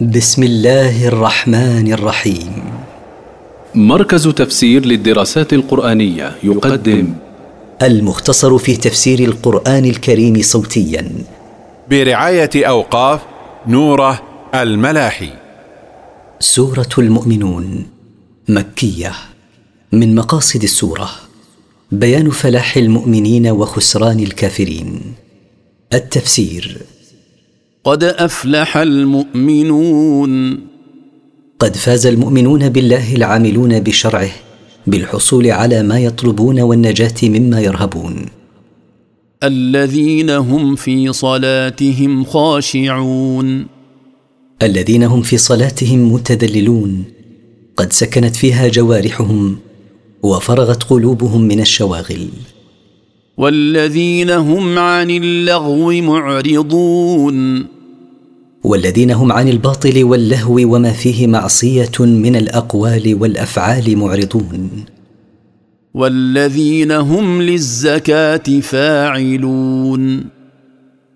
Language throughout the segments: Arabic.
بسم الله الرحمن الرحيم. مركز تفسير للدراسات القرآنية يقدم المختصر في تفسير القرآن الكريم صوتيا. برعاية أوقاف نوره الملاحي. سورة المؤمنون مكية. من مقاصد السورة بيان فلاح المؤمنين وخسران الكافرين. التفسير قد أفلح المؤمنون. قد فاز المؤمنون بالله العاملون بشرعه بالحصول على ما يطلبون والنجاة مما يرهبون. الذين هم في صلاتهم خاشعون. الذين هم في صلاتهم متذللون. قد سكنت فيها جوارحهم وفرغت قلوبهم من الشواغل. والذين هم عن اللغو معرضون. والذين هم عن الباطل واللهو وما فيه معصية من الأقوال والأفعال معرضون. والذين هم للزكاة فاعلون.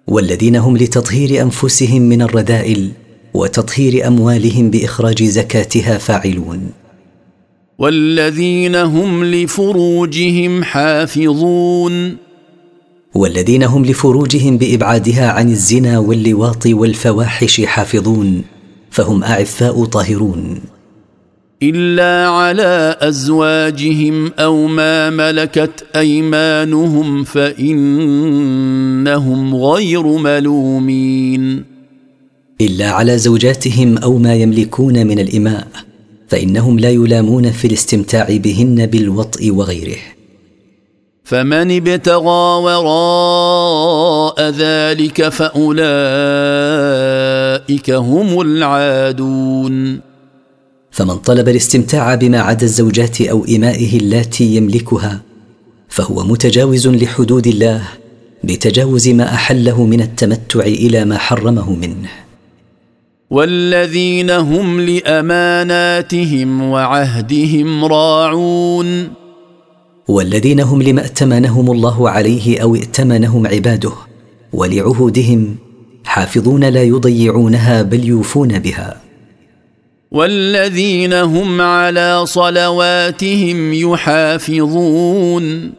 والذين هم لتطهير أنفسهم من الرذائل وتطهير أموالهم بإخراج زكاتها فاعلون. والذين هم لفروجهم حافظون. والذين هم لفروجهم بإبعادها عن الزنا واللواط والفواحش حافظون فهم أعفاء طاهرون. إلا على أزواجهم أو ما ملكت أيمانهم فإنهم غير ملومين. إلا على زوجاتهم أو ما يملكون من الإماء فإنهم لا يلامون في الاستمتاع بهن بالوطء وغيره. فمن ابتغى وراء ذلك فأولئك هم العادون. فمن طلب الاستمتاع بما عدا الزوجات أو امائه اللاتي يملكها فهو متجاوز لحدود الله بتجاوز ما أحله من التمتع إلى ما حرمه منه. والذين هم لأماناتهم وعهدهم راعون. والذين هم لما ائتمنهم الله عليه أو ائتمنهم عباده ولعهودهم حافظون لا يضيعونها بل يوفون بها. والذين هم على صلواتهم يحافظون.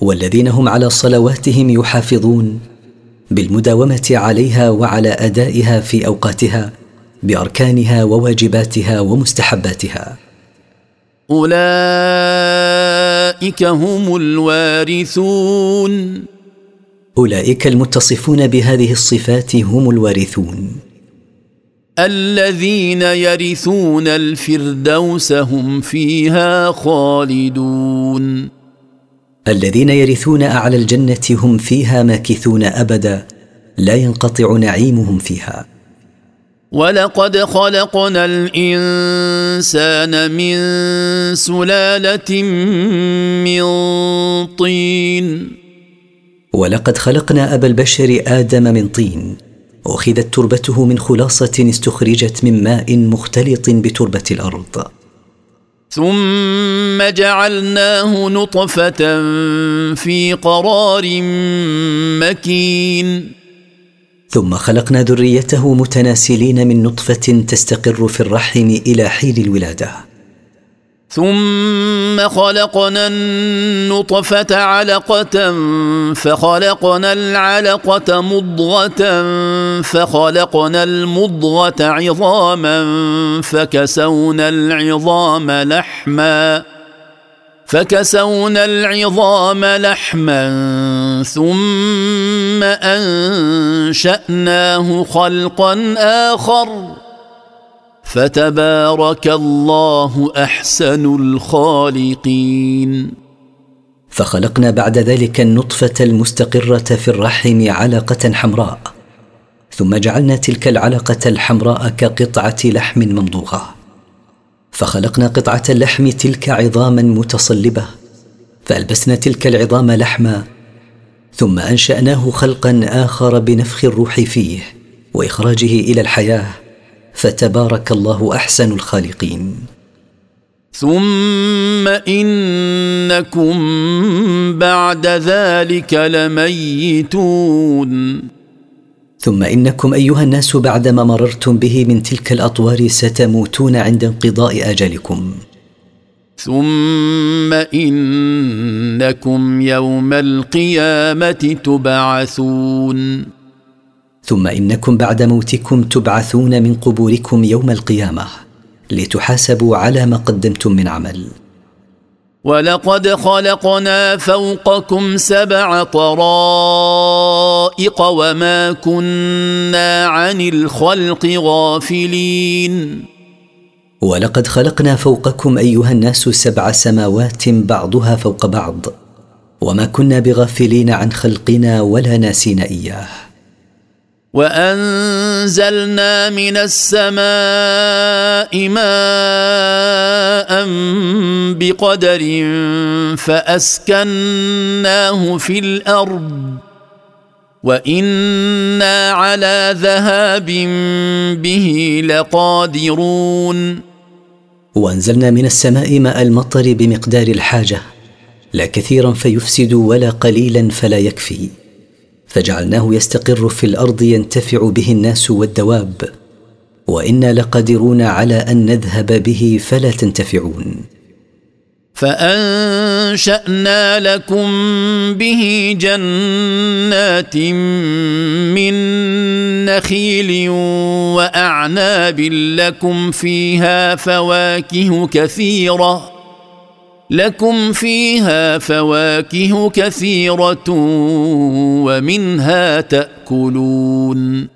والذين هم على صلواتهم يحافظون بالمداومة عليها وعلى أدائها في أوقاتها بأركانها وواجباتها ومستحباتها. أولئك هم الوارثون. أولئك المتصفون بهذه الصفات هم الوارثون. الذين يرثون الفردوس هم فيها خالدون. الذين يرثون أعلى الجنة هم فيها ماكثون أبدا لا ينقطع نعيمهم فيها. ولقد خلقنا الانسان من سلاله من طين. ولقد خلقنا ابا البشر آدم من طين. اخذت تربته من خلاصه استخرجت من ماء مختلط بتربه الأرض. ثم جعلناه نطفه في قرار مكين. ثم خلقنا ذريته متناسلين من نطفة تستقر في الرحم إلى حين الولادة. ثم خلقنا النطفة علقة فخلقنا العلقة مضغة فخلقنا المضغة عظاما فكسونا العظام لحما. فكسونا العظام لحما ثم أنشأناه خلقا آخر. فتبارك الله أحسن الخالقين. فخلقنا بعد ذلك النطفة المستقرة في الرحم علقة حمراء ثم جعلنا تلك العلقة الحمراء كقطعة لحم ممضوغة. فخلقنا قطعة اللحم تلك عظاما متصلبة فألبسنا تلك العظام لحما ثم أنشأناه خلقا آخر بنفخ الروح فيه وإخراجه إلى الحياة فتبارك الله أحسن الخالقين. ثم إنكم بعد ذلك لميتون. ثم إنكم أيها الناس بعدما مررتم به من تلك الأطوار ستموتون عند انقضاء آجلكم. ثم إنكم يوم القيامة تبعثون. ثم إنكم بعد موتكم تبعثون من قبوركم يوم القيامة لتحاسبوا على ما قدمتم من عمل. ولقد خلقنا فوقكم سبع طرائق وما كنا عن الخلق غافلين. ولقد خلقنا فوقكم أيها الناس سبع سماوات بعضها فوق بعض وما كنا بغافلين عن خلقنا ولا ناسين إياه. وأنزلنا من السماء ماء بقدر فأسكناه في الأرض وإنا على ذهاب به لقادرون. وأنزلنا من السماء ماء المطر بمقدار الحاجة لا كثيرا فيفسد ولا قليلا فلا يكفي. فجعلناه يستقر في الأرض ينتفع به الناس والدواب. وإنا لقادرون على أن نذهب به فلا تنتفعون. فأنشأنا لكم به جنات من نخيل وأعناب لكم فيها فواكه كثيرة. لكم فيها فواكه كثيرة ومنها تأكلون.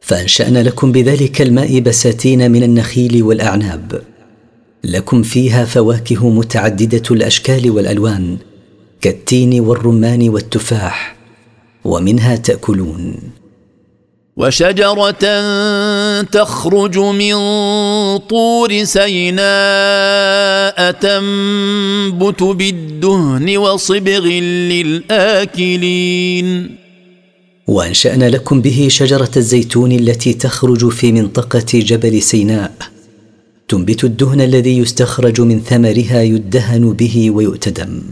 فأنشأنا لكم بذلك الماء بساتين من النخيل والأعناب. لكم فيها فواكه متعددة الأشكال والألوان كالتين والرمان والتفاح ومنها تأكلون. وشجرة تخرج من طور سيناء تنبت بالدهن وصبغ للآكلين. وأنشأنا لكم به شجرة الزيتون التي تخرج في منطقة جبل سيناء. تنبت الدهن الذي يستخرج من ثمرها يدهن به ويؤتدم.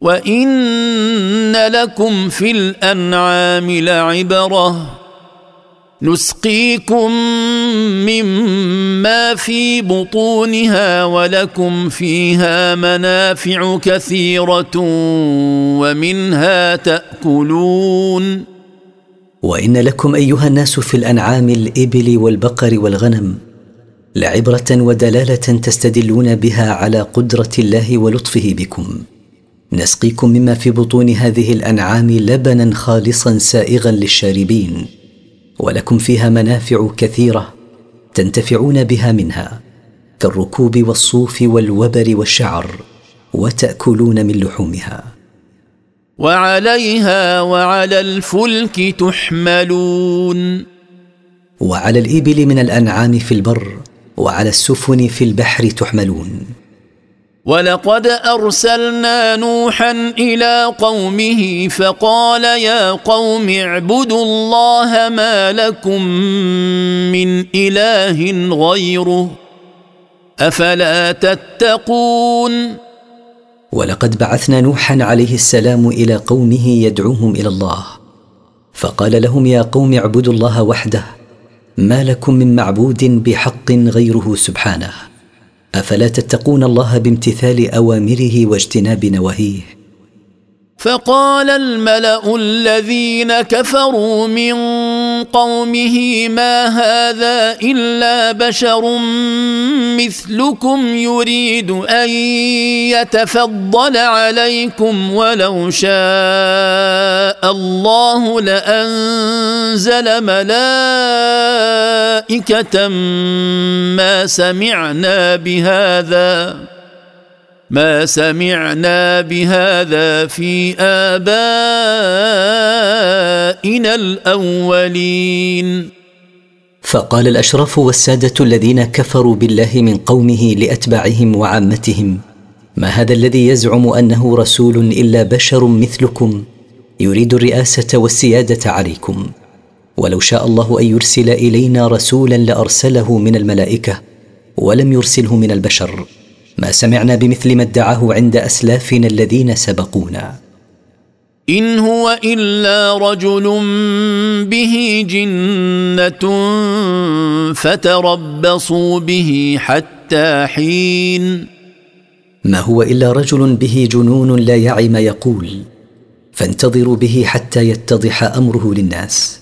وان لكم في الانعام لعبره نسقيكم مما في بطونها ولكم فيها منافع كثيره ومنها تاكلون وان لكم ايها الناس في الانعام الابل والبقر والغنم لعبره ودلاله تستدلون بها على قدره الله ولطفه بكم نسقيكم مما في بطون هذه الأنعام لبنا خالصا سائغا للشاربين ولكم فيها منافع كثيرة تنتفعون بها منها كالركوب والصوف والوبر والشعر وتأكلون من لحومها. وعليها وعلى الفلك تحملون. وعلى الإبل من الأنعام في البر وعلى السفن في البحر تحملون. ولقد ارسلنا نوحا إلى قومه فقال يا قوم اعبدوا الله ما لكم من اله غيره افلا تتقون؟ ولقد بعثنا نوحا عليه السلام إلى قومه يدعوهم إلى الله فقال لهم يا قوم اعبدوا الله وحده ما لكم من معبود بحق غيره سبحانه أفلا تتقون الله بامتثال أوامره واجتناب نواهيه؟ فقال الملأ الذين كفروا من قومه ما هذا إلا بشر مثلكم يريد أن يتفضل عليكم ولو شاء الله لأنزل ملائكة ما سمعنا بهذا ما سمعنا بهذا في آبائنا الأولين. فقال الاشراف والسادة الذين كفروا بالله من قومه لأتباعهم وعامتهم ما هذا الذي يزعم أنه رسول إلا بشر مثلكم يريد الرئاسة والسيادة عليكم؟ ولو شاء الله أن يرسل إلينا رسولا لأرسله من الملائكة ولم يرسله من البشر. ما سمعنا بمثل ما ادعاه عند أسلافنا الذين سبقونا. إن هو إلا رجل به جنة فتربصوا به حتى حين. ما هو إلا رجل به جنون لا يعي ما يقول فانتظروا به حتى يتضح أمره للناس.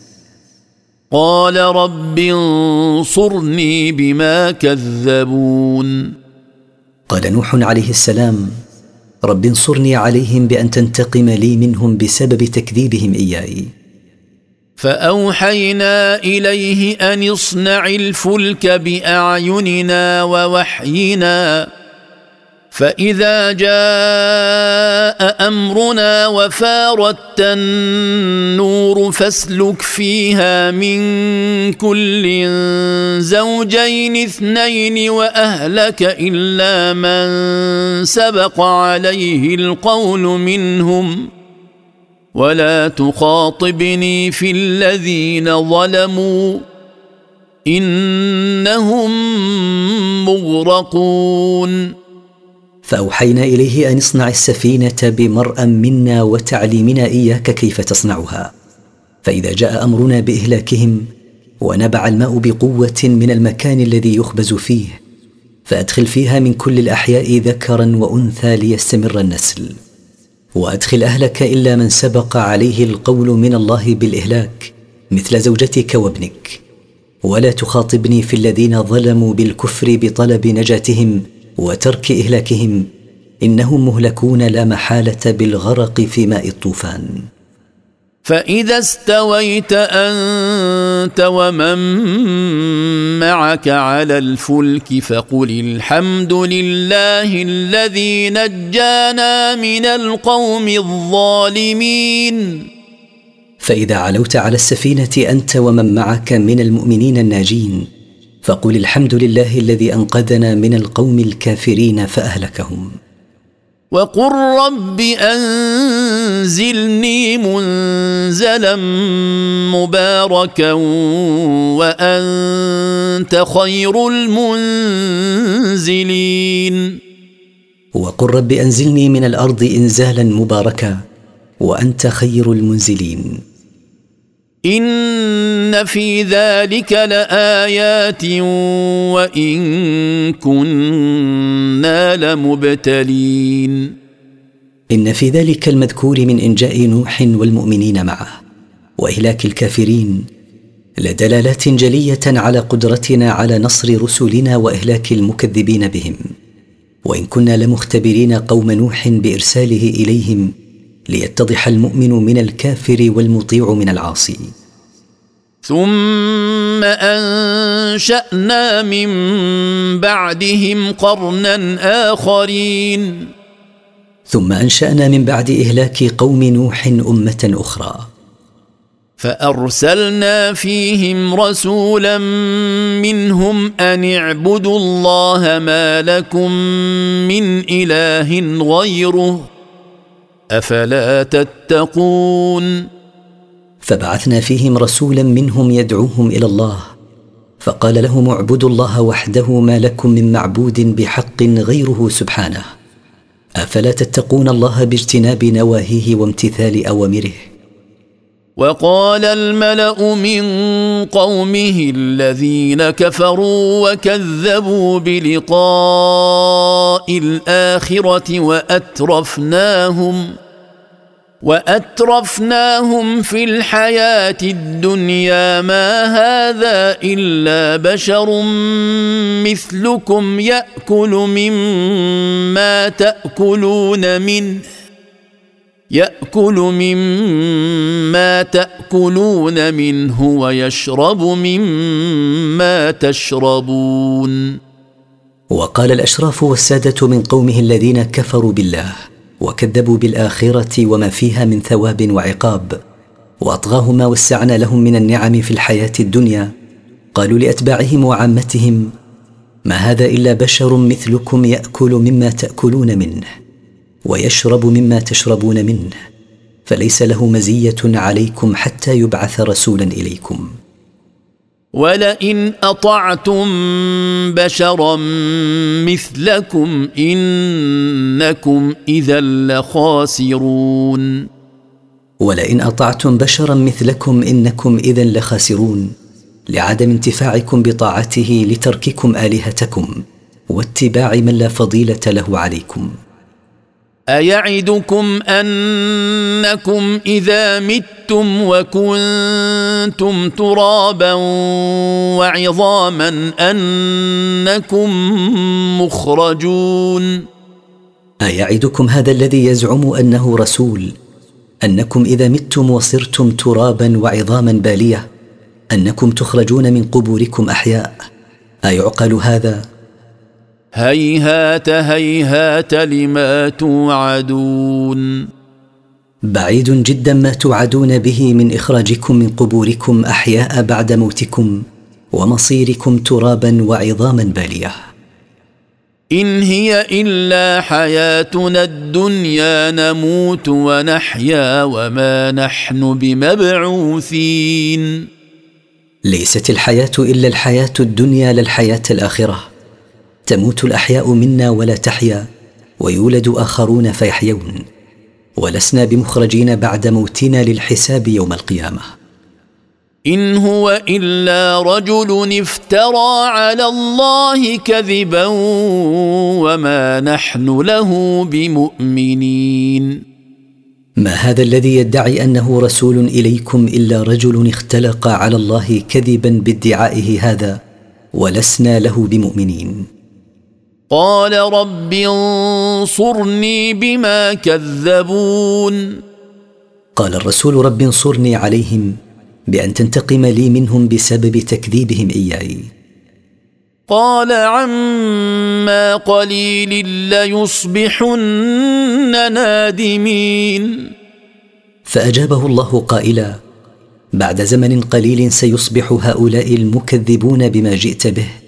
قال رب انصرني بما كذبون. قال نوح عليه السلام رب انصرني عليهم بأن تنتقم لي منهم بسبب تكذيبهم إياي. فأوحينا إليه أن اصنع الفلك بأعيننا ووحينا فإذا جاء أمرنا وفاردت النور فاسلك فيها من كل زوجين اثنين وأهلك إلا من سبق عليه القول منهم. ولا تخاطبني في الذين ظلموا. إنهم مغرقون. فأوحينا إليه أن اصنع السفينة بمرأ منا وتعليمنا إياك كيف تصنعها. فإذا جاء أمرنا بإهلاكهم ونبع الماء بقوة من المكان الذي يخبز فيه فأدخل فيها من كل الأحياء ذكرا وأنثى ليستمر النسل. وأدخل أهلك إلا من سبق عليه القول من الله بالإهلاك مثل زوجتك وابنك. ولا تخاطبني في الذين ظلموا بالكفر بطلب نجاتهم وترك إهلاكهم إنهم مهلكون لا محالة بالغرق في ماء الطوفان. فإذا استويت أنت ومن معك على الفلك فقل الحمد لله الذي نجانا من القوم الظالمين. فإذا علوت على السفينة أنت ومن معك من المؤمنين الناجين فقل الحمد لله الذي أنقذنا من القوم الكافرين فأهلكهم. وقل رب أنزلني منزلا مباركا وأنت خير المنزلين. وقل رب أنزلني من الأرض إنزالا مباركا وأنت خير المنزلين. إن في ذلك لآيات وإن كنا لمبتلين. إن في ذلك المذكور من إنجاء نوح والمؤمنين معه وإهلاك الكافرين لدلالات جلية على قدرتنا على نصر رسلنا وإهلاك المكذبين بهم. وإن كنا لمختبرين قوم نوح بإرساله إليهم ليتضح المؤمن من الكافر والمطيع من العاصي. ثم أنشأنا من بعدهم قرنا آخرين. ثم أنشأنا من بعد إهلاك قوم نوح أمة أخرى. فأرسلنا فيهم رسولا منهم أن اعبدوا الله ما لكم من إله غيره. أفلا تتقون؟ فبعثنا فيهم رسولا منهم يدعوهم إلى الله فقال لهم اعبدوا الله وحده ما لكم من معبود بحق غيره سبحانه. أفلا تتقون الله باجتناب نواهيه وامتثال أوامره؟ وقال الملأ من قومه الذين كفروا وكذبوا بلقاء الآخرة وأترفناهم وأترفناهم في الحياة الدنيا ما هذا إلا بشر مثلكم يأكل مما تأكلون منه يأكل مما تأكلون منه ويشرب مما تشربون. وقال الأشراف والسادة من قومه الذين كفروا بالله وكذبوا بالآخرة وما فيها من ثواب وعقاب واطغاهم ما وسعنا لهم من النعم في الحياة الدنيا. قالوا لأتباعهم وعامتهم ما هذا إلا بشر مثلكم يأكل مما تأكلون منه ويشرب مما تشربون منه فليس له مزية عليكم حتى يبعث رسولا إليكم. ولئن أطعتم بشرا مثلكم إنكم إذا لخاسرون. ولئن أطعتم بشرا مثلكم إنكم إذا لخاسرون. لعدم انتفاعكم بطاعته لترككم آلهتكم واتباع من لا فضيلة له عليكم. أيعدكم أنكم إذا متم وكنتم ترابا وعظاما أنكم مخرجون؟ أيعدكم هذا الذي يزعم أنه رسول؟ أنكم إذا متم وصرتم ترابا وعظاما بالية؟ أنكم تخرجون من قبوركم أحياء؟ أيعقل هذا؟ هيهات هيهات لما توعدون. بعيد جدا ما توعدون به من إخراجكم من قبوركم أحياء بعد موتكم ومصيركم ترابا وعظاما بالية. إن هي إلا حياتنا الدنيا نموت ونحيا وما نحن بمبعوثين. ليست الحياة إلا الحياة الدنيا لا الحياة الآخرة. تموت الأحياء منا ولا تحيا ويولد آخرون فيحيون. ولسنا بمخرجين بعد موتنا للحساب يوم القيامة. إن هو إلا رجل افترى على الله كذبا وما نحن له بمؤمنين. ما هذا الذي يدعي أنه رسول إليكم إلا رجل اختلق على الله كذبا بادعائه هذا ولسنا له بمؤمنين. قال رب انصرني بما كذبون. قال الرسول رب انصرني عليهم بأن تنتقم لي منهم بسبب تكذيبهم إياي. قال عما قليل ليصبحن نادمين. فأجابه الله قائلا بعد زمن قليل سيصبح هؤلاء المكذبون بما جئت به.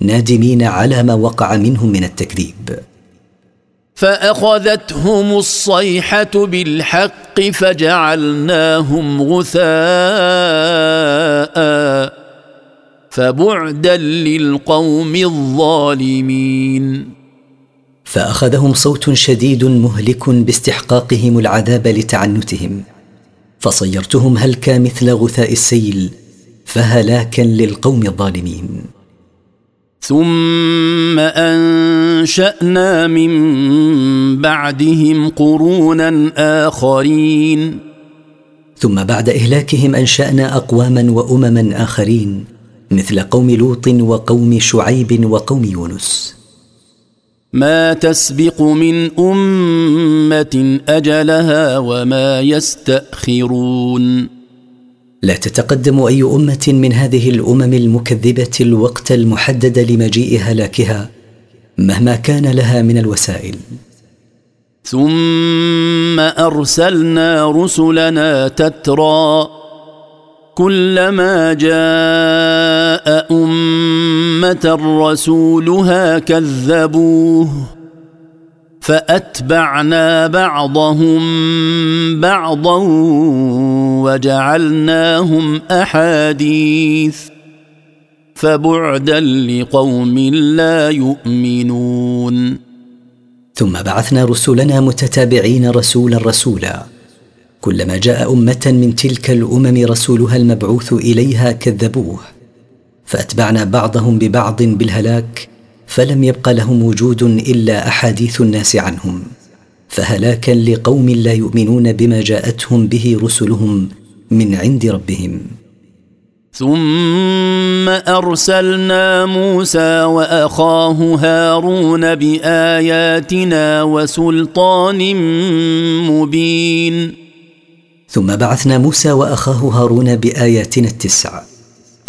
نادمين على ما وقع منهم من التكذيب. فأخذتهم الصيحة بالحق فجعلناهم غثاء فبعدا للقوم الظالمين. فأخذهم صوت شديد مهلك باستحقاقهم العذاب لتعنتهم. فصيرتهم هلكا مثل غثاء السيل فهلاكا للقوم الظالمين. ثم أنشأنا من بعدهم قرونا آخرين. ثم بعد إهلاكهم أنشأنا أقواما وأمما آخرين مثل قوم لوط وقوم شعيب وقوم يونس. ما تسبق من أمة أجلها وما يستأخرون. لا تتقدم أي أمة من هذه الأمم المكذبة الوقت المحدد لمجيء هلاكها مهما كان لها من الوسائل. ثم أرسلنا رسلنا تترى كلما جاء أمة رسولها كذبوه فأتبعنا بعضهم بعضا وجعلناهم أحاديث فبعدا لقوم لا يؤمنون. ثم بعثنا رسلنا متتابعين رسولا رسولا. كلما جاء أمة من تلك الأمم رسولها المبعوث إليها كذبوه. فأتبعنا بعضهم ببعض بالهلاك فلم يبق لهم وجود إلا أحاديث الناس عنهم. فهلاكا لقوم لا يؤمنون بما جاءتهم به رسلهم من عند ربهم. ثم أرسلنا موسى وأخاه هارون بآياتنا وسلطان مبين. ثم بعثنا موسى وأخاه هارون بآياتنا التسع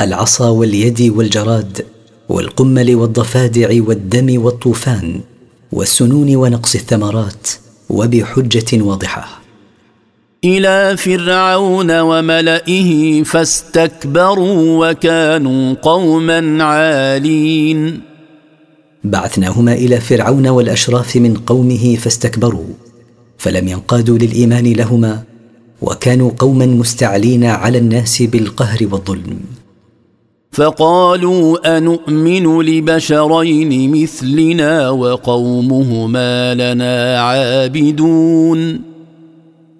العصا واليد والجراد والقمل والضفادع والدم والطوفان والسنون ونقص الثمرات وبحجة واضحة. إلى فرعون وملئه فاستكبروا وكانوا قوما عالين. بعثناهما إلى فرعون والأشراف من قومه فاستكبروا فلم ينقادوا للإيمان لهما وكانوا قوما مستعلين على الناس بالقهر والظلم. فقالوا انومن لبشرين مثلنا وقومهما لنا عابدون.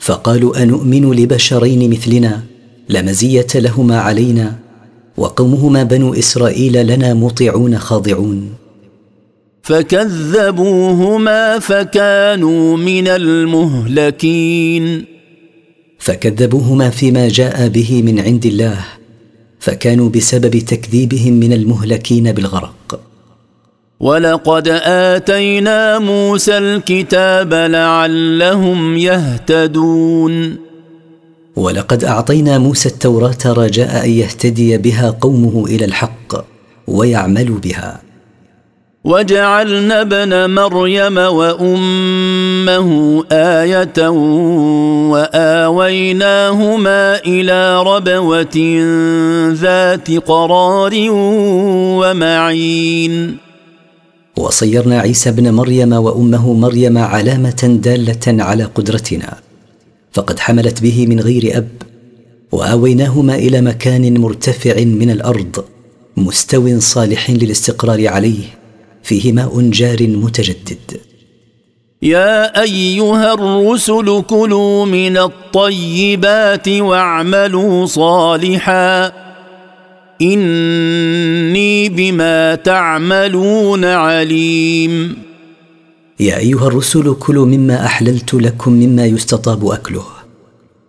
فقالوا انومن لبشرين مثلنا؟ لا مزية لهما علينا. وقومهما بنو إسرائيل لنا مطيعون خاضعون. فكذبوهما فكانوا من المهلكين. فكذبوهما فيما جاء به من عند الله فكانوا بسبب تكذيبهم من المهلكين بالغرق. ولقد اتينا موسى الكتاب لعلهم يهتدون ولقد اعطينا موسى التوراه رجاء ان يهتدي بها قومه إلى الحق ويعملوا بها وجعلنا ابن مريم وامه إيه واويناهما إلى ربوه ذات قرار ومعين وصيرنا عيسى ابن مريم وأمه مريم علامة دالة على قدرتنا. فقد حملت به من غير أب وآويناهما إلى مكان مرتفع من الأرض مستو صالح للاستقرار عليه فيه ماء جار متجدد. يا أيها الرسل كلوا من الطيبات واعملوا صالحا. إني بما تعملون عليم. يا أيها الرسل كلوا مما أحللت لكم مما يستطاب أكله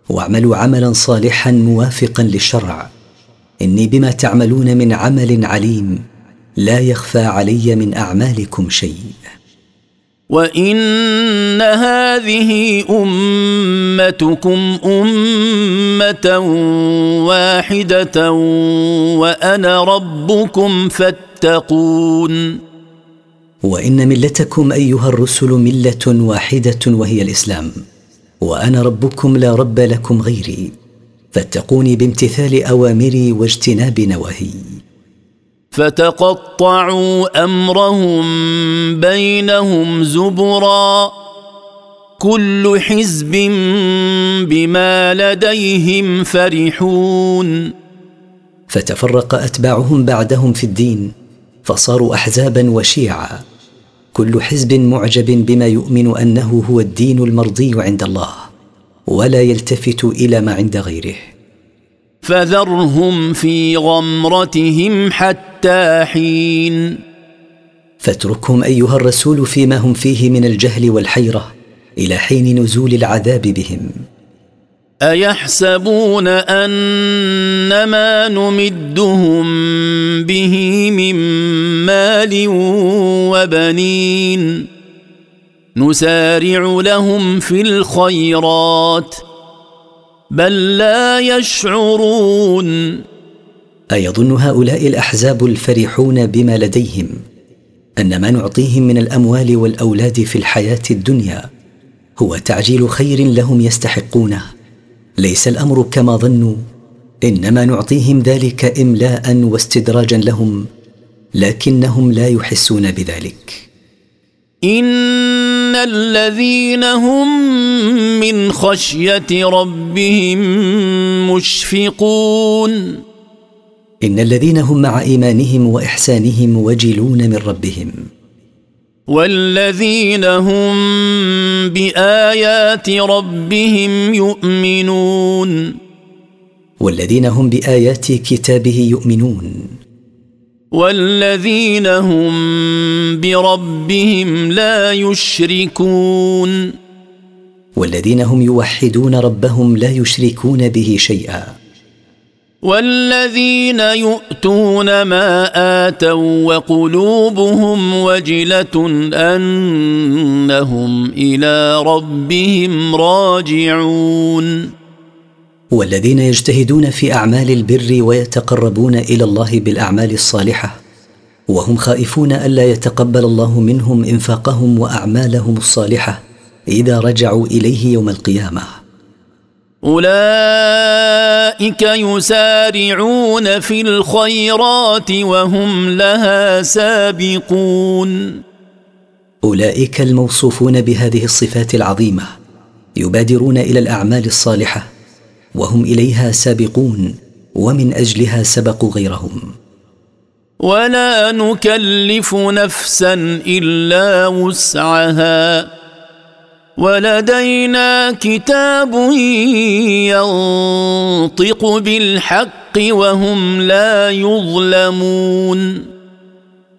واعملوا عملا صالحا موافقا للشرع. إني بما تعملون من عمل عليم لا يخفى علي من أعمالكم شيء. وان هذه امتكم امه واحدة وأنا ربكم فاتقون وان ملتكم ايها الرسل مله واحدة وهي الاسلام وأنا ربكم لا رب لكم غيري فاتقوني بامتثال اوامري واجتناب نواهي فتقطعوا أمرهم بينهم زبرا كل حزب بما لديهم فرحون. فتفرق أتباعهم بعدهم في الدين فصاروا احزابا وشيعا. كل حزب معجب بما يؤمن أنه هو الدين المرضي عند الله ولا يلتفت إلى ما عند غيره. فذرهم في غمرتهم حتى حين فاتركهم أيها الرسول فيما هم فيه من الجهل والحيرة إلى حين نزول العذاب بهم. أيحسبون ان ما نمدهم به من مال وبنين. نسارع لهم في الخيرات بل لا يشعرون. أيظن هؤلاء الأحزاب الفرحون بما لديهم أن ما نعطيهم من الأموال والأولاد في الحياة الدنيا هو تعجيل خير لهم يستحقونه. ليس الأمر كما ظنوا. إنما نعطيهم ذلك إملاء واستدراجا لهم لكنهم لا يحسون بذلك. إن الذين هم من خشية ربهم مشفقون. إن الذين هم مع إيمانهم وإحسانهم وجلون من ربهم. والذين هم بآيات ربهم يؤمنون. والذين هم بآيات كتابه يؤمنون. والذين هم بربهم لا يشركون. والذين هم يوحدون ربهم لا يشركون به شيئا. والذين يؤتون ما آتوا وقلوبهم وجلة أنهم إلى ربهم راجعون. والذين يجتهدون في أعمال البر ويتقربون إلى الله بالأعمال الصالحة وهم خائفون الا يتقبل الله منهم إنفاقهم وأعمالهم الصالحة إذا رجعوا إليه يوم القيامة. أولئك يسارعون في الخيرات وهم لها سابقون. أولئك الموصوفون بهذه الصفات العظيمة يبادرون إلى الأعمال الصالحة وهم إليها سابقون ومن أجلها سبقوا غيرهم. ولا نكلف نفسا إلا وسعها. ولدينا كتاب ينطق بالحق وهم لا يظلمون.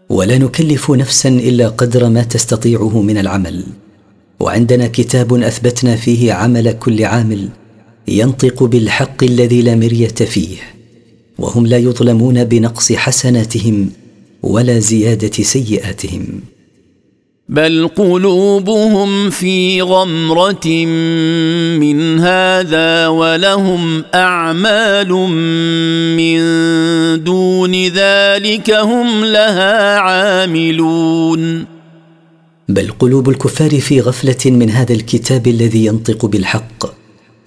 ولا نكلف نفسا إلا قدر ما تستطيعه من العمل. وعندنا كتاب أثبتنا فيه عمل كل عامل ينطق بالحق الذي لا مرية فيه. وهم لا يظلمون بنقص حسناتهم ولا زيادة سيئاتهم. بل قلوبهم في غمره من هذا ولهم اعمال من دون ذلك هم لها عاملون بل قلوب الكفار في غفلة من هذا الكتاب الذي ينطق بالحق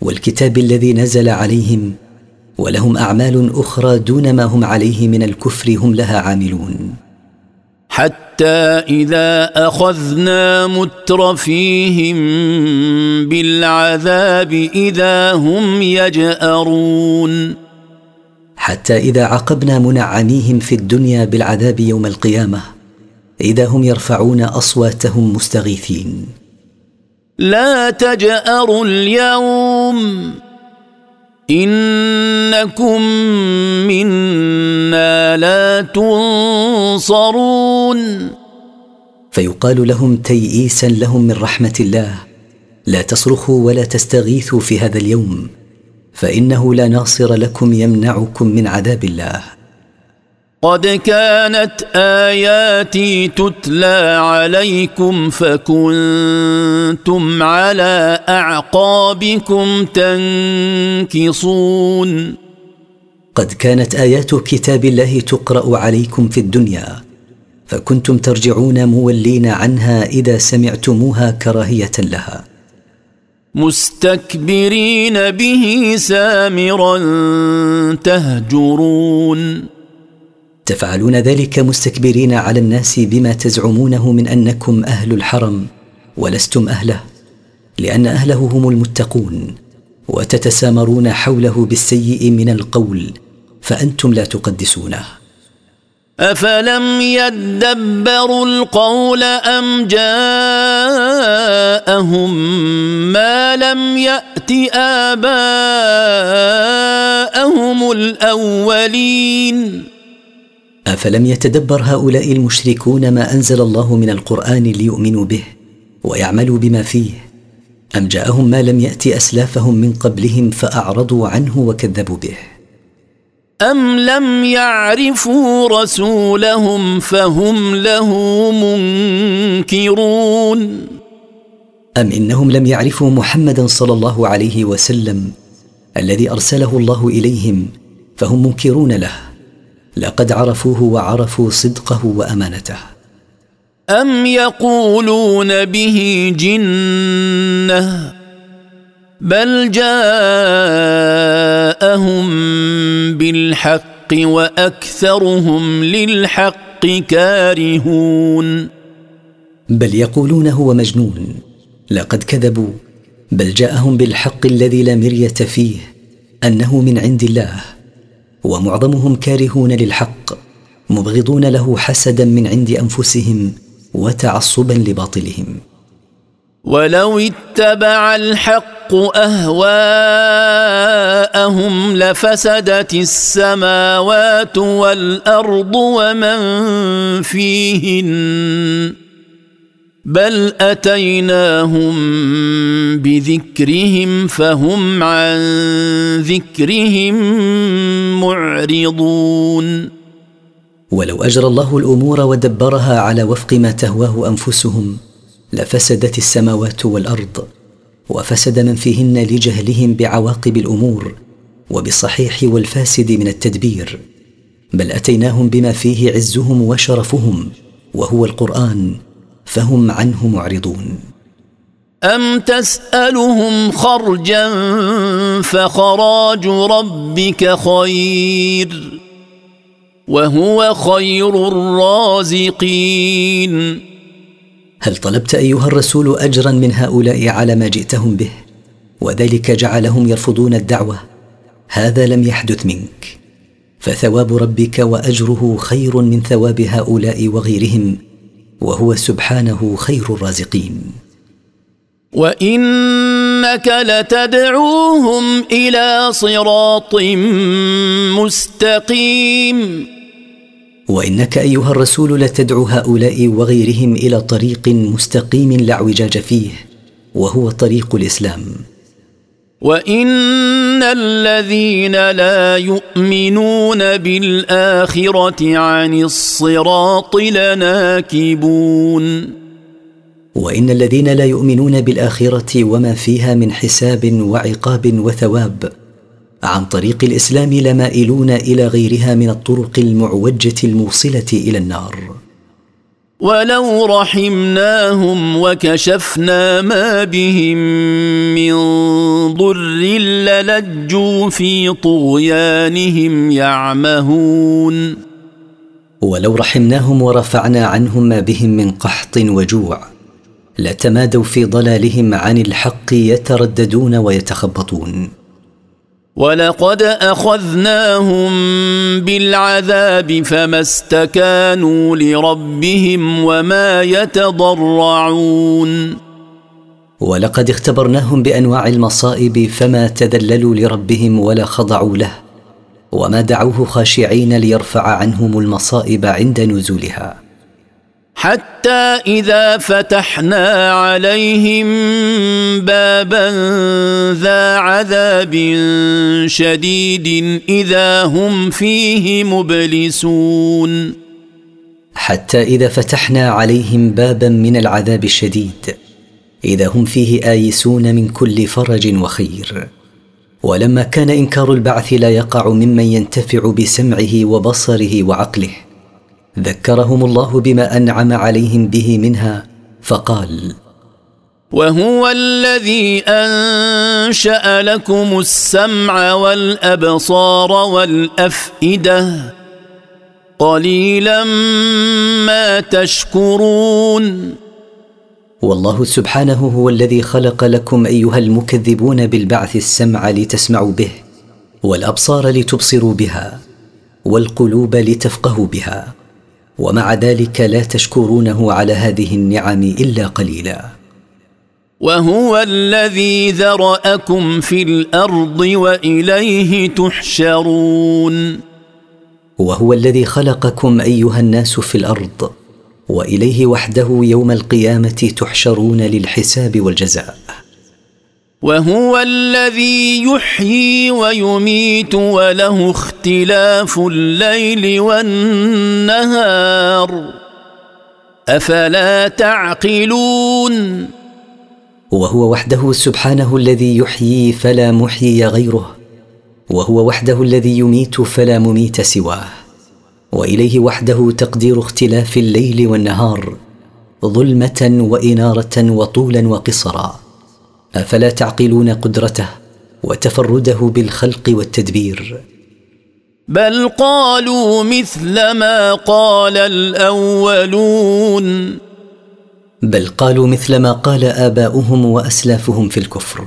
والكتاب الذي نزل عليهم ولهم أعمال أخرى دون ما هم عليه من الكفر هم لها عاملون. حتى إذا أخذنا مترفيهم بالعذاب إذا هم يجأرون. حتى إذا عاقبنا منعميهم في الدنيا بالعذاب يوم القيامة إذا هم يرفعون أصواتهم مستغيثين. لا تجأروا اليوم. إنكم منا لا تنصرون. فيقال لهم تيئيسا لهم من رحمة الله لا تصرخوا ولا تستغيثوا في هذا اليوم فإنه لا ناصر لكم يمنعكم من عذاب الله. قد كانت آياتي تتلى عليكم فكنتم على أعقابكم تنكصون. قد كانت آيات كتاب الله تقرأ عليكم في الدنيا فكنتم ترجعون مولين عنها إذا سمعتموها كراهية لها. مستكبرين به سامرا تهجرون. تفعلون ذلك مستكبرين على الناس بما تزعمونه من أنكم أهل الحرم ولستم أهله لأن أهله هم المتقون وتتسامرون حوله بالسيء من القول فأنتم لا تقدسونه. أفلم يدبروا القول أم جاءهم ما لم يأت آباءهم الأولين؟ أفلم يتدبر هؤلاء المشركون ما أنزل الله من القرآن ليؤمنوا به ويعملوا بما فيه؟ أم جاءهم ما لم يأت أسلافهم من قبلهم فأعرضوا عنه وكذبوا به؟ أم لم يعرفوا رسولهم فهم له منكرون؟ أم إنهم لم يعرفوا محمدا صلى الله عليه وسلم الذي أرسله الله إليهم فهم منكرون له؟ لقد عرفوه وعرفوا صدقه وأمانته. أم يقولون به جنة بل جاءهم بالحق وأكثرهم للحق كارهون. بل يقولون هو مجنون لقد كذبوا بل جاءهم بالحق الذي لا مرية فيه أنه من عند الله. ومعظمهم كارهون للحق مبغضون له حسدا من عند أنفسهم وتعصبا لباطلهم. ولو اتبع الحق أهواءهم لفسدت السماوات والأرض ومن فيهن. بل أتيناهم بذكرهم فهم عن ذكرهم معرضون. ولو أجرى الله الأمور ودبرها على وفق ما تهواه أنفسهم لفسدت السماوات والأرض وفسد من فيهن لجهلهم بعواقب الأمور وبالصحيح والفاسد من التدبير. بل أتيناهم بما فيه عزهم وشرفهم وهو القرآن. فهم عنه معرضون. أم تسألهم خرجا فخراج ربك خير وهو خير الرازقين. هل طلبت أيها الرسول أجرا من هؤلاء على ما جئتهم به؟ وذلك جعلهم يرفضون الدعوة. هذا لم يحدث منك. فثواب ربك وأجره خير من ثواب هؤلاء وغيرهم. وهو سبحانه خير الرازقين. وإنك لتدعوهم إلى صراط مستقيم. وإنك أيها الرسول لتدعو هؤلاء وغيرهم إلى طريق مستقيم لا اعوجاج فيه وهو طريق الإسلام. وان الذين لا يؤمنون بالاخره عن الصراط لناكبون وان الذين لا يؤمنون بالاخره وما فيها من حساب وعقاب وثواب عن طريق الاسلام لمائلون إلى غيرها من الطرق المعوجه الموصله إلى النار ولو رحمناهم وكشفنا ما بهم من ضر للجوا في طغيانهم يعمهون ولو رحمناهم ورفعنا عنهم ما بهم من قحط وجوع لتمادوا في ضلالهم عن الحق يترددون ويتخبطون ولقد اخذناهم بالعذاب فما استكانوا لربهم وما يتضرعون ولقد اختبرناهم بانواع المصائب فما تذللوا لربهم ولا خضعوا له وما دعوه خاشعين ليرفع عنهم المصائب عند نزولها حتى إذا فتحنا عليهم بابا ذا عذاب شديد إذا هم فيه مبلسون. حتى إذا فتحنا عليهم بابا من العذاب الشديد إذا هم فيه آيسون من كل فرج وخير. ولما كان إنكار البعث لا يقع ممن ينتفع بسمعه وبصره وعقله. ذكرهم الله بما أنعم عليهم به منها فقال وهو الذي أنشأ لكم السمع والأبصار والأفئدة قليلا ما تشكرون. والله سبحانه هو الذي خلق لكم أيها المكذبون بالبعث السمع لتسمعوا به والأبصار لتبصروا بها والقلوب لتفقهوا بها. ومع ذلك لا تشكرونه على هذه النعم إلا قليلا. وهو الذي ذرأكم في الأرض وإليه تحشرون. وهو الذي خلقكم أيها الناس في الأرض وإليه وحده يوم القيامة تحشرون للحساب والجزاء. وهو الذي يحيي ويميت وله اختلاف الليل والنهار. أفلا تعقلون؟ وهو وحده سبحانه الذي يحيي فلا محيي غيره وهو وحده الذي يميت فلا مميت سواه. وإليه وحده تقدير اختلاف الليل والنهار ظلمة وإنارة وطولا وقصرا. أفلا تعقلون قدرته وتفرده بالخلق والتدبير؟ بل قالوا مثل ما قال الأولون. بل قالوا مثل ما قال آباؤهم وأسلافهم في الكفر.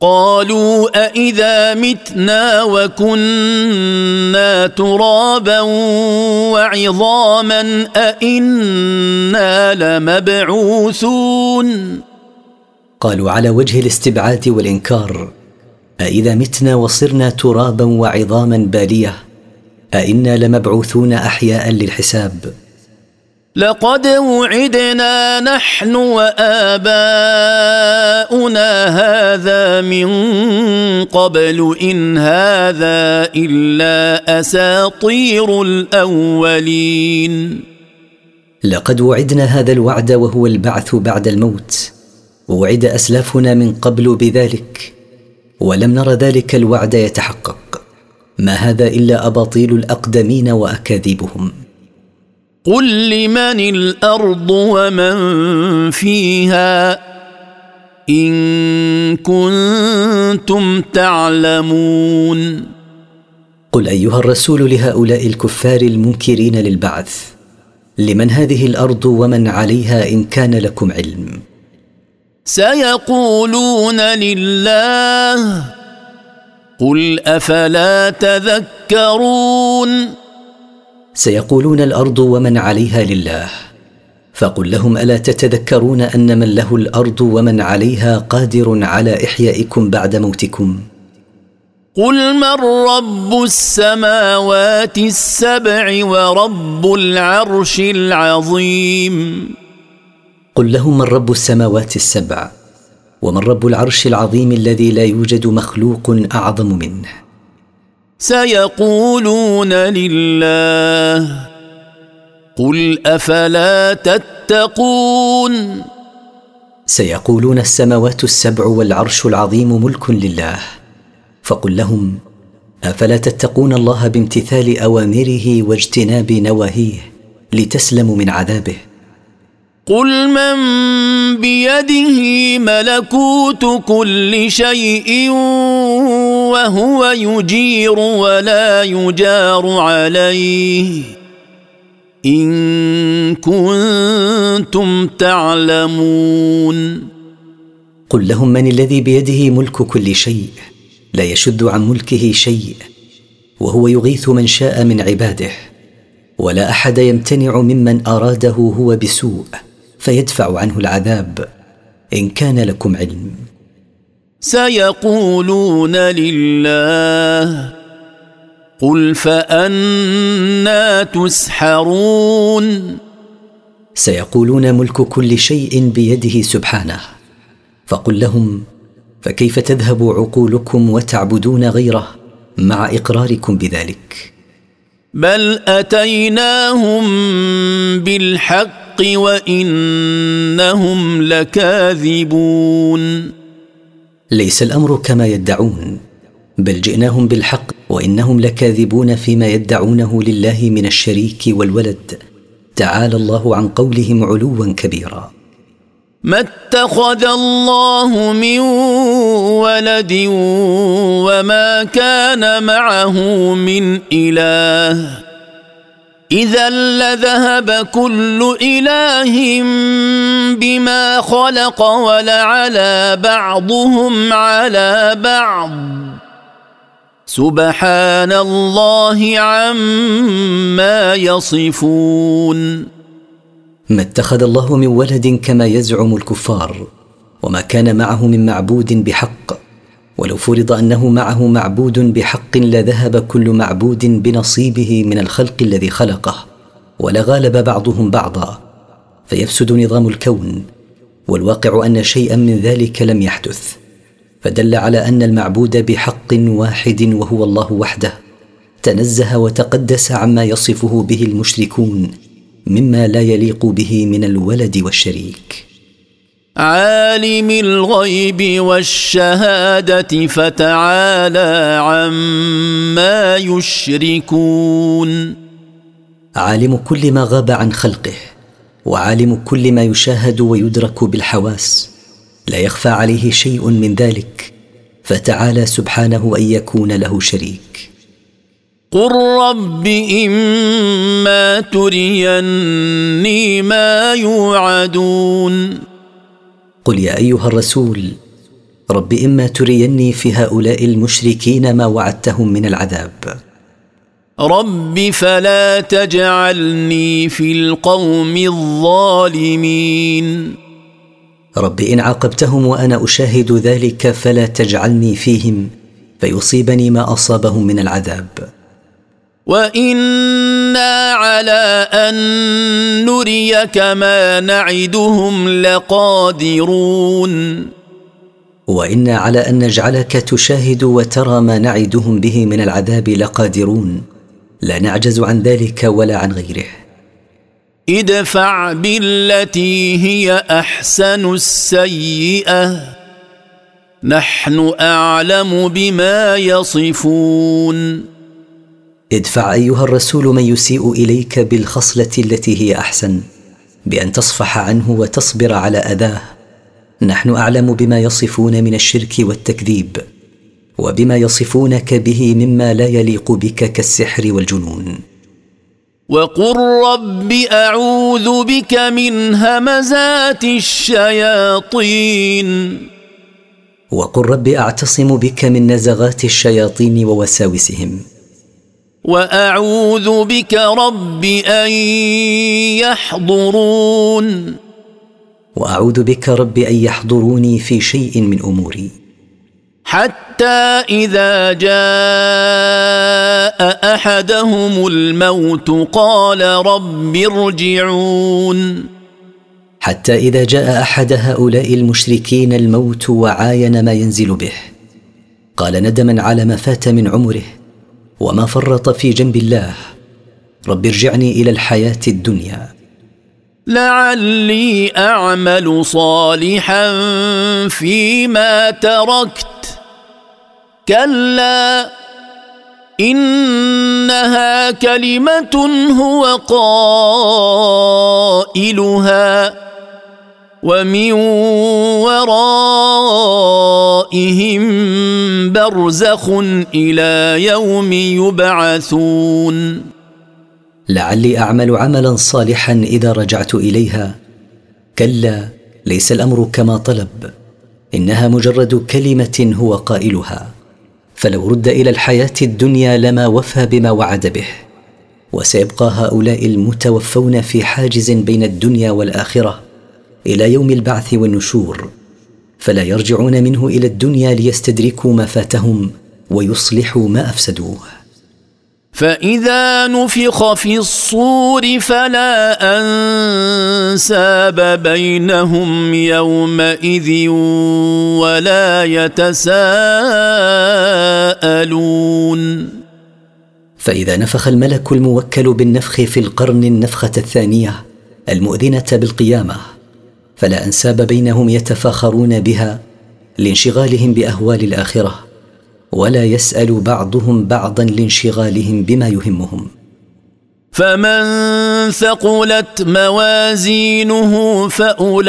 قالوا أإذا متنا وكنا ترابا وعظاما أإنا لمبعوثون. قالوا على وجه الاستبعاد والإنكار أإذا متنا وصرنا ترابا وعظاما بالية أإنا لمبعوثون أحياء للحساب. لقد وعدنا نحن وآباؤنا هذا من قبل إن هذا إلا أساطير الأولين. لقد وعدنا هذا الوعد وهو البعث بعد الموت ووعد أسلافنا من قبل بذلك ولم نر ذلك الوعد يتحقق. ما هذا إلا أباطيل الأقدمين وأكاذيبهم. قل لمن الأرض ومن فيها؟ إن كنتم تعلمون. قل أيها الرسول لهؤلاء الكفار المنكرين للبعث لمن هذه الأرض ومن عليها إن كان لكم علم؟ سيقولون لله قل أفلا تذكرون سيقولون الأرض ومن عليها لله فقل لهم ألا تتذكرون أن من له الأرض ومن عليها قادر على إحيائكم بعد موتكم قل من رب السماوات السبع ورب العرش العظيم قل لهم من رب السماوات السبع ومن رب العرش العظيم الذي لا يوجد مخلوق أعظم منه. سيقولون لله قل أفلا تتقون. سيقولون السماوات السبع والعرش العظيم ملك لله. فقل لهم أفلا تتقون الله بامتثال أوامره واجتناب نواهيه لتسلموا من عذابه؟ قل من بيده ملكوت كل شيء وهو يجير ولا يجار عليه ان كنتم تعلمون قل لهم من الذي بيده ملك كل شيء لا يشد عن ملكه شيء وهو يغيث من شاء من عباده ولا احد يمتنع ممن اراده هو بسوء فيدفع عنه العذاب إن كان لكم علم. سيقولون لله قل فأنا تسحرون. سيقولون ملك كل شيء بيده سبحانه. فقل لهم فكيف تذهب عقولكم وتعبدون غيره مع إقراركم بذلك؟ بل أتيناهم بالحق وإنهم لكاذبون. ليس الأمر كما يدعون بل جئناهم بالحق وإنهم لكاذبون فيما يدعونه لله من الشريك والولد. تعالى الله عن قولهم علوا كبيرا. ما اتخذ الله من ولد وما كان معه من إله. إذا لذهب كل إله بما خلق ولعلى بعضهم على بعض. سبحان الله عما يصفون. ما اتخذ الله من ولد كما يزعم الكفار وما كان معه من معبود بحق. ولو فرض أنه معه معبود بحق لذهب كل معبود بنصيبه من الخلق الذي خلقه ولغالب بعضهم بعضا فيفسد نظام الكون والواقع أن شيئا من ذلك لم يحدث فدل على أن المعبود بحق واحد وهو الله وحده تنزه وتقدس عما يصفه به المشركون مما لا يليق به من الولد والشريك. عالم الغيب والشهادة فتعالى عما يشركون. عالم كل ما غاب عن خلقه وعالم كل ما يشاهد ويدرك بالحواس. لا يخفى عليه شيء من ذلك فتعالى سبحانه أن يكون له شريك. قل رب اما تريني ما يوعدون. قل يا أيها الرسول رب إما تريني في هؤلاء المشركين ما وعدتهم من العذاب. رب فلا تجعلني في القوم الظالمين. رب إن عاقبتهم وأنا أشاهد ذلك فلا تجعلني فيهم فيصيبني ما أصابهم من العذاب. وأنا على ان نريك ما نعدهم لقادرون وأنا على ان نجعلك تشاهد وترى ما نعدهم به من العذاب لقادرون لا نعجز عن ذلك ولا عن غيره. ادفع بالتي هي احسن السيئه نحن اعلم بما يصفون ادفع أيها الرسول من يسيء إليك بالخصلة التي هي أحسن بأن تصفح عنه وتصبر على أذاه. نحن أعلم بما يصفون من الشرك والتكذيب وبما يصفونك به مما لا يليق بك كالسحر والجنون. وقل رب أعوذ بك من همزات الشياطين. وقل رب أعتصم بك من نزغات الشياطين ووساوسهم. وأعوذ بك رب أن يحضرون. وأعوذ بك رب أن يحضروني في شيء من أموري. حتى إذا جاء أحدهم الموت قال رب ارجعون. حتى إذا جاء أحد هؤلاء المشركين الموت وعاين ما ينزل به قال ندما على ما فات من عمره وما فرط في جنب الله. رب ارجعني إلى الحياة الدنيا. لعلي أعمل صالحا فيما تركت. كلا إنها كلمة هو قائلها. ومن ورائهم برزخ إلى يوم يبعثون. لعلي أعمل عملا صالحا إذا رجعت إليها. كلا ليس الأمر كما طلب. إنها مجرد كلمة هو قائلها. فلو رد إلى الحياة الدنيا لما وفى بما وعد به. وسيبقى هؤلاء المتوفون في حاجز بين الدنيا والآخرة. إلى يوم البعث والنشور فلا يرجعون منه إلى الدنيا ليستدركوا ما فاتهم ويصلحوا ما أفسدوه. فإذا نفخ في الصور فلا أنساب بينهم يومئذ ولا يتساءلون. فإذا نفخ الملك الموكل بالنفخ في القرن النفخة الثانية المؤذنة بالقيامة فلا أنساب بينهم يتفاخرون بها لانشغالهم بأهوال الآخرة ولا يسأل بعضهم بعضا لانشغالهم بما يهمهم. فمن ثقلت موازينه فأولئك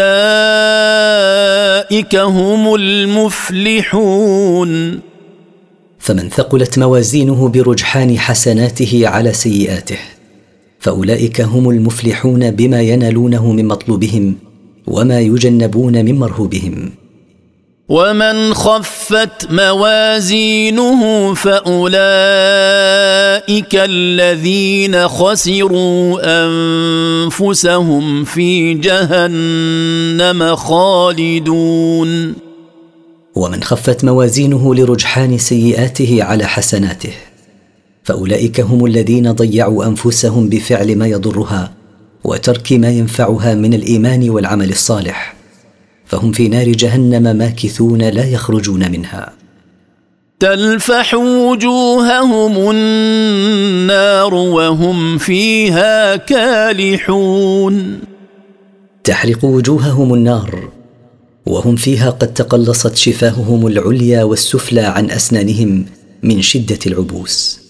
هم المفلحون. فمن ثقلت موازينه برجحان حسناته على سيئاته فأولئك هم المفلحون بما ينالونه من مطلوبهم. وما يجنبون من مرهوبهم. ومن خفت موازينه فأولئك الذين خسروا أنفسهم في جهنم خالدون. ومن خفت موازينه لرجحان سيئاته على حسناته. فأولئك هم الذين ضيعوا أنفسهم بفعل ما يضرها. وترك ما ينفعها من الإيمان والعمل الصالح فهم في نار جهنم ماكثون لا يخرجون منها. تلفح وجوههم النار وهم فيها كالحون. تحرق وجوههم النار وهم فيها قد تقلصت شفاههم العليا والسفلى عن أسنانهم من شدة العبوس.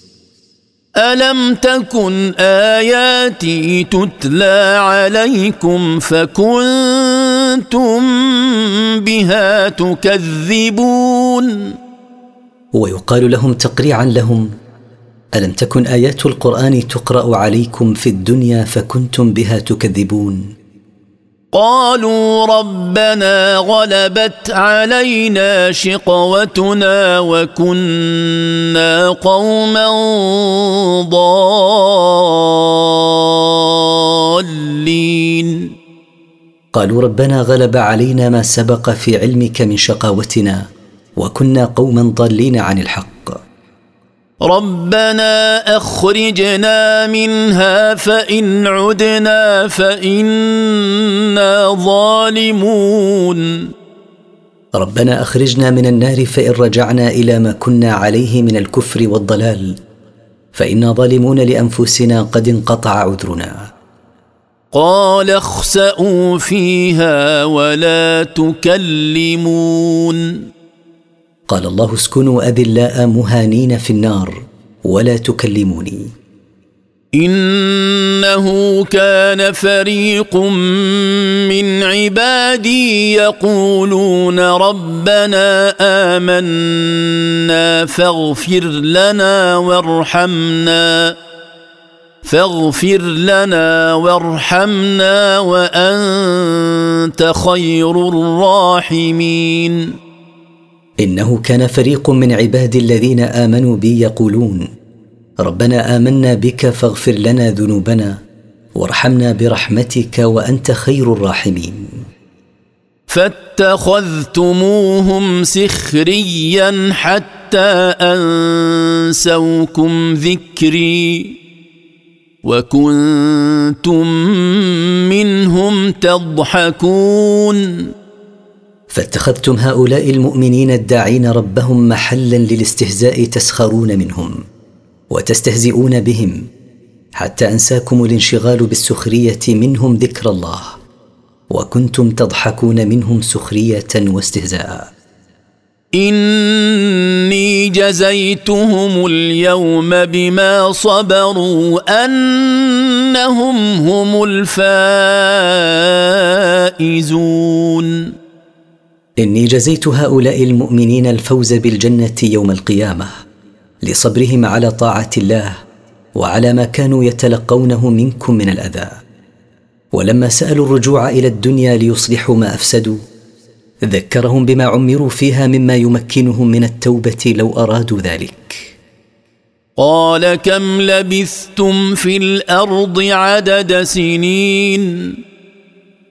الم تكن اياتي تتلى عليكم فكنتم بها تكذبون ويقال لهم تقريعا لهم ألم تكن آيات القرآن تقرأ عليكم في الدنيا فكنتم بها تكذبون؟ قالوا ربنا غلبت علينا شقوتنا وكنا قوما ضالين. قالوا ربنا غلب علينا ما سبق في علمك من شقاوتنا وكنا قوما ضالين عن الحق. ربنا أخرجنا منها فإن عدنا فإنا ظالمون. ربنا أخرجنا من النار فإن رجعنا إلى ما كنا عليه من الكفر والضلال فانا ظالمون لأنفسنا قد انقطع عذرنا. قال اخسأوا فيها ولا تكلمون. قال الله اسكنوا أذلاء مهانين في النار ولا تكلموني. إنه كان فريق من عبادي يقولون ربنا آمنا فاغفر لنا وارحمنا فاغفر لنا وارحمنا وأنت خير الراحمين. إنه كان فريق من عبادي الذين آمنوا بي يقولون ربنا آمنا بك فاغفر لنا ذنوبنا وارحمنا برحمتك وأنت خير الراحمين. فاتخذتموهم سخريا حتى أنسوكم ذكري وكنتم منهم تضحكون. فاتخذتم هؤلاء المؤمنين الداعين ربهم محلا للاستهزاء تسخرون منهم وتستهزئون بهم حتى أنساكم الانشغال بالسخرية منهم ذكر الله وكنتم تضحكون منهم سخرية واستهزاء. إني جزيتهم اليوم بما صبروا أنهم هم الفائزون. إني جزيت هؤلاء المؤمنين الفوز بالجنة يوم القيامة لصبرهم على طاعة الله وعلى ما كانوا يتلقونه منكم من الأذى. ولما سألوا الرجوع إلى الدنيا ليصلحوا ما أفسدوا ذكرهم بما عمروا فيها مما يمكنهم من التوبة لو أرادوا ذلك. قال كم لبثتم في الأرض عدد سنين؟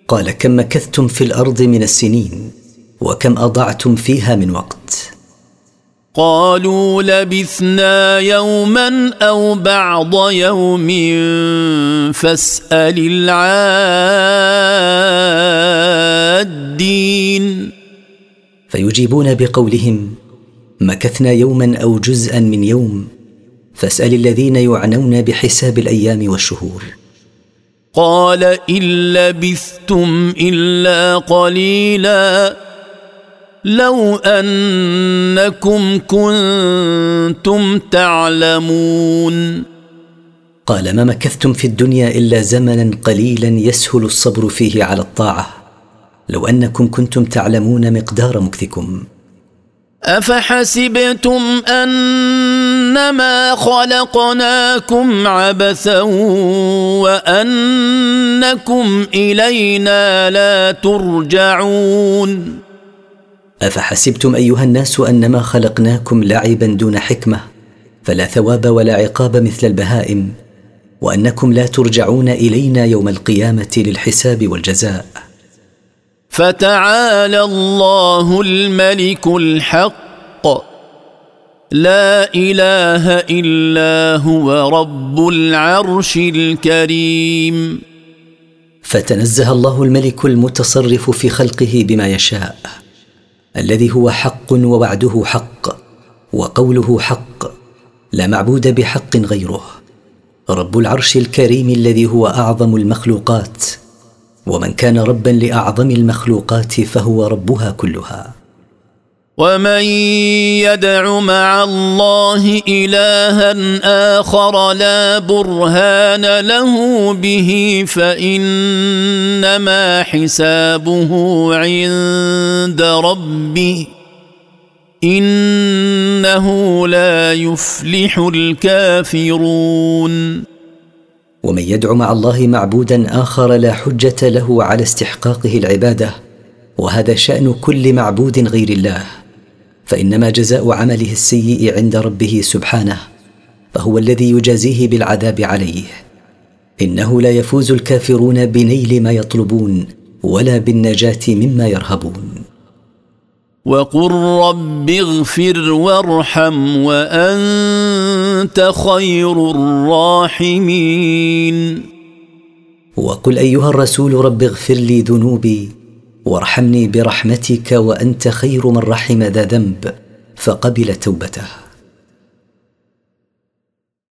قال كم مكثتم في الأرض من السنين؟ وكم أضعتم فيها من وقت. قالوا لبثنا يوما أو بعض يوم فاسأل العادين. فيجيبون بقولهم مكثنا يوما أو جزءا من يوم فاسأل الذين يعنون بحساب الأيام والشهور. قال إن لبثتم إلا قليلا. لو أنكم كنتم تعلمون. قال ما مكثتم في الدنيا إلا زمنا قليلا يسهل الصبر فيه على الطاعة. لو أنكم كنتم تعلمون مقدار مكثكم. أفحسبتم أنما خلقناكم عبثا وأنكم إلينا لا ترجعون. أفحسبتم أيها الناس أنما خلقناكم لعبا دون حكمة فلا ثواب ولا عقاب مثل البهائم وأنكم لا ترجعون إلينا يوم القيامة للحساب والجزاء. فتعالى الله الملك الحق. لا إله إلا هو رب العرش الكريم. فتنزه الله الملك المتصرف في خلقه بما يشاء. الذي هو حق ووعده حق وقوله حق لا معبود بحق غيره. رب العرش الكريم الذي هو أعظم المخلوقات ومن كان ربا لأعظم المخلوقات فهو ربها كلها. ومن يدع مع الله الها اخر لا برهان له به فانما حسابه عند ربه انه لا يفلح الكافرون ومن يدع مع الله معبودا اخر لا حجه له على استحقاقه العباده وهذا شان كل معبود غير الله فإنما جزاء عمله السيء عند ربه سبحانه فهو الذي يجازيه بالعذاب عليه. إنه لا يفوز الكافرون بنيل ما يطلبون ولا بالنجاة مما يرهبون. وقل رب اغفر وارحم وأنت خير الراحمين. وقل أيها الرسول رب اغفر لي ذنوبي وارحمني برحمتك وأنت خير من رحم ذا ذنب فقبل توبته.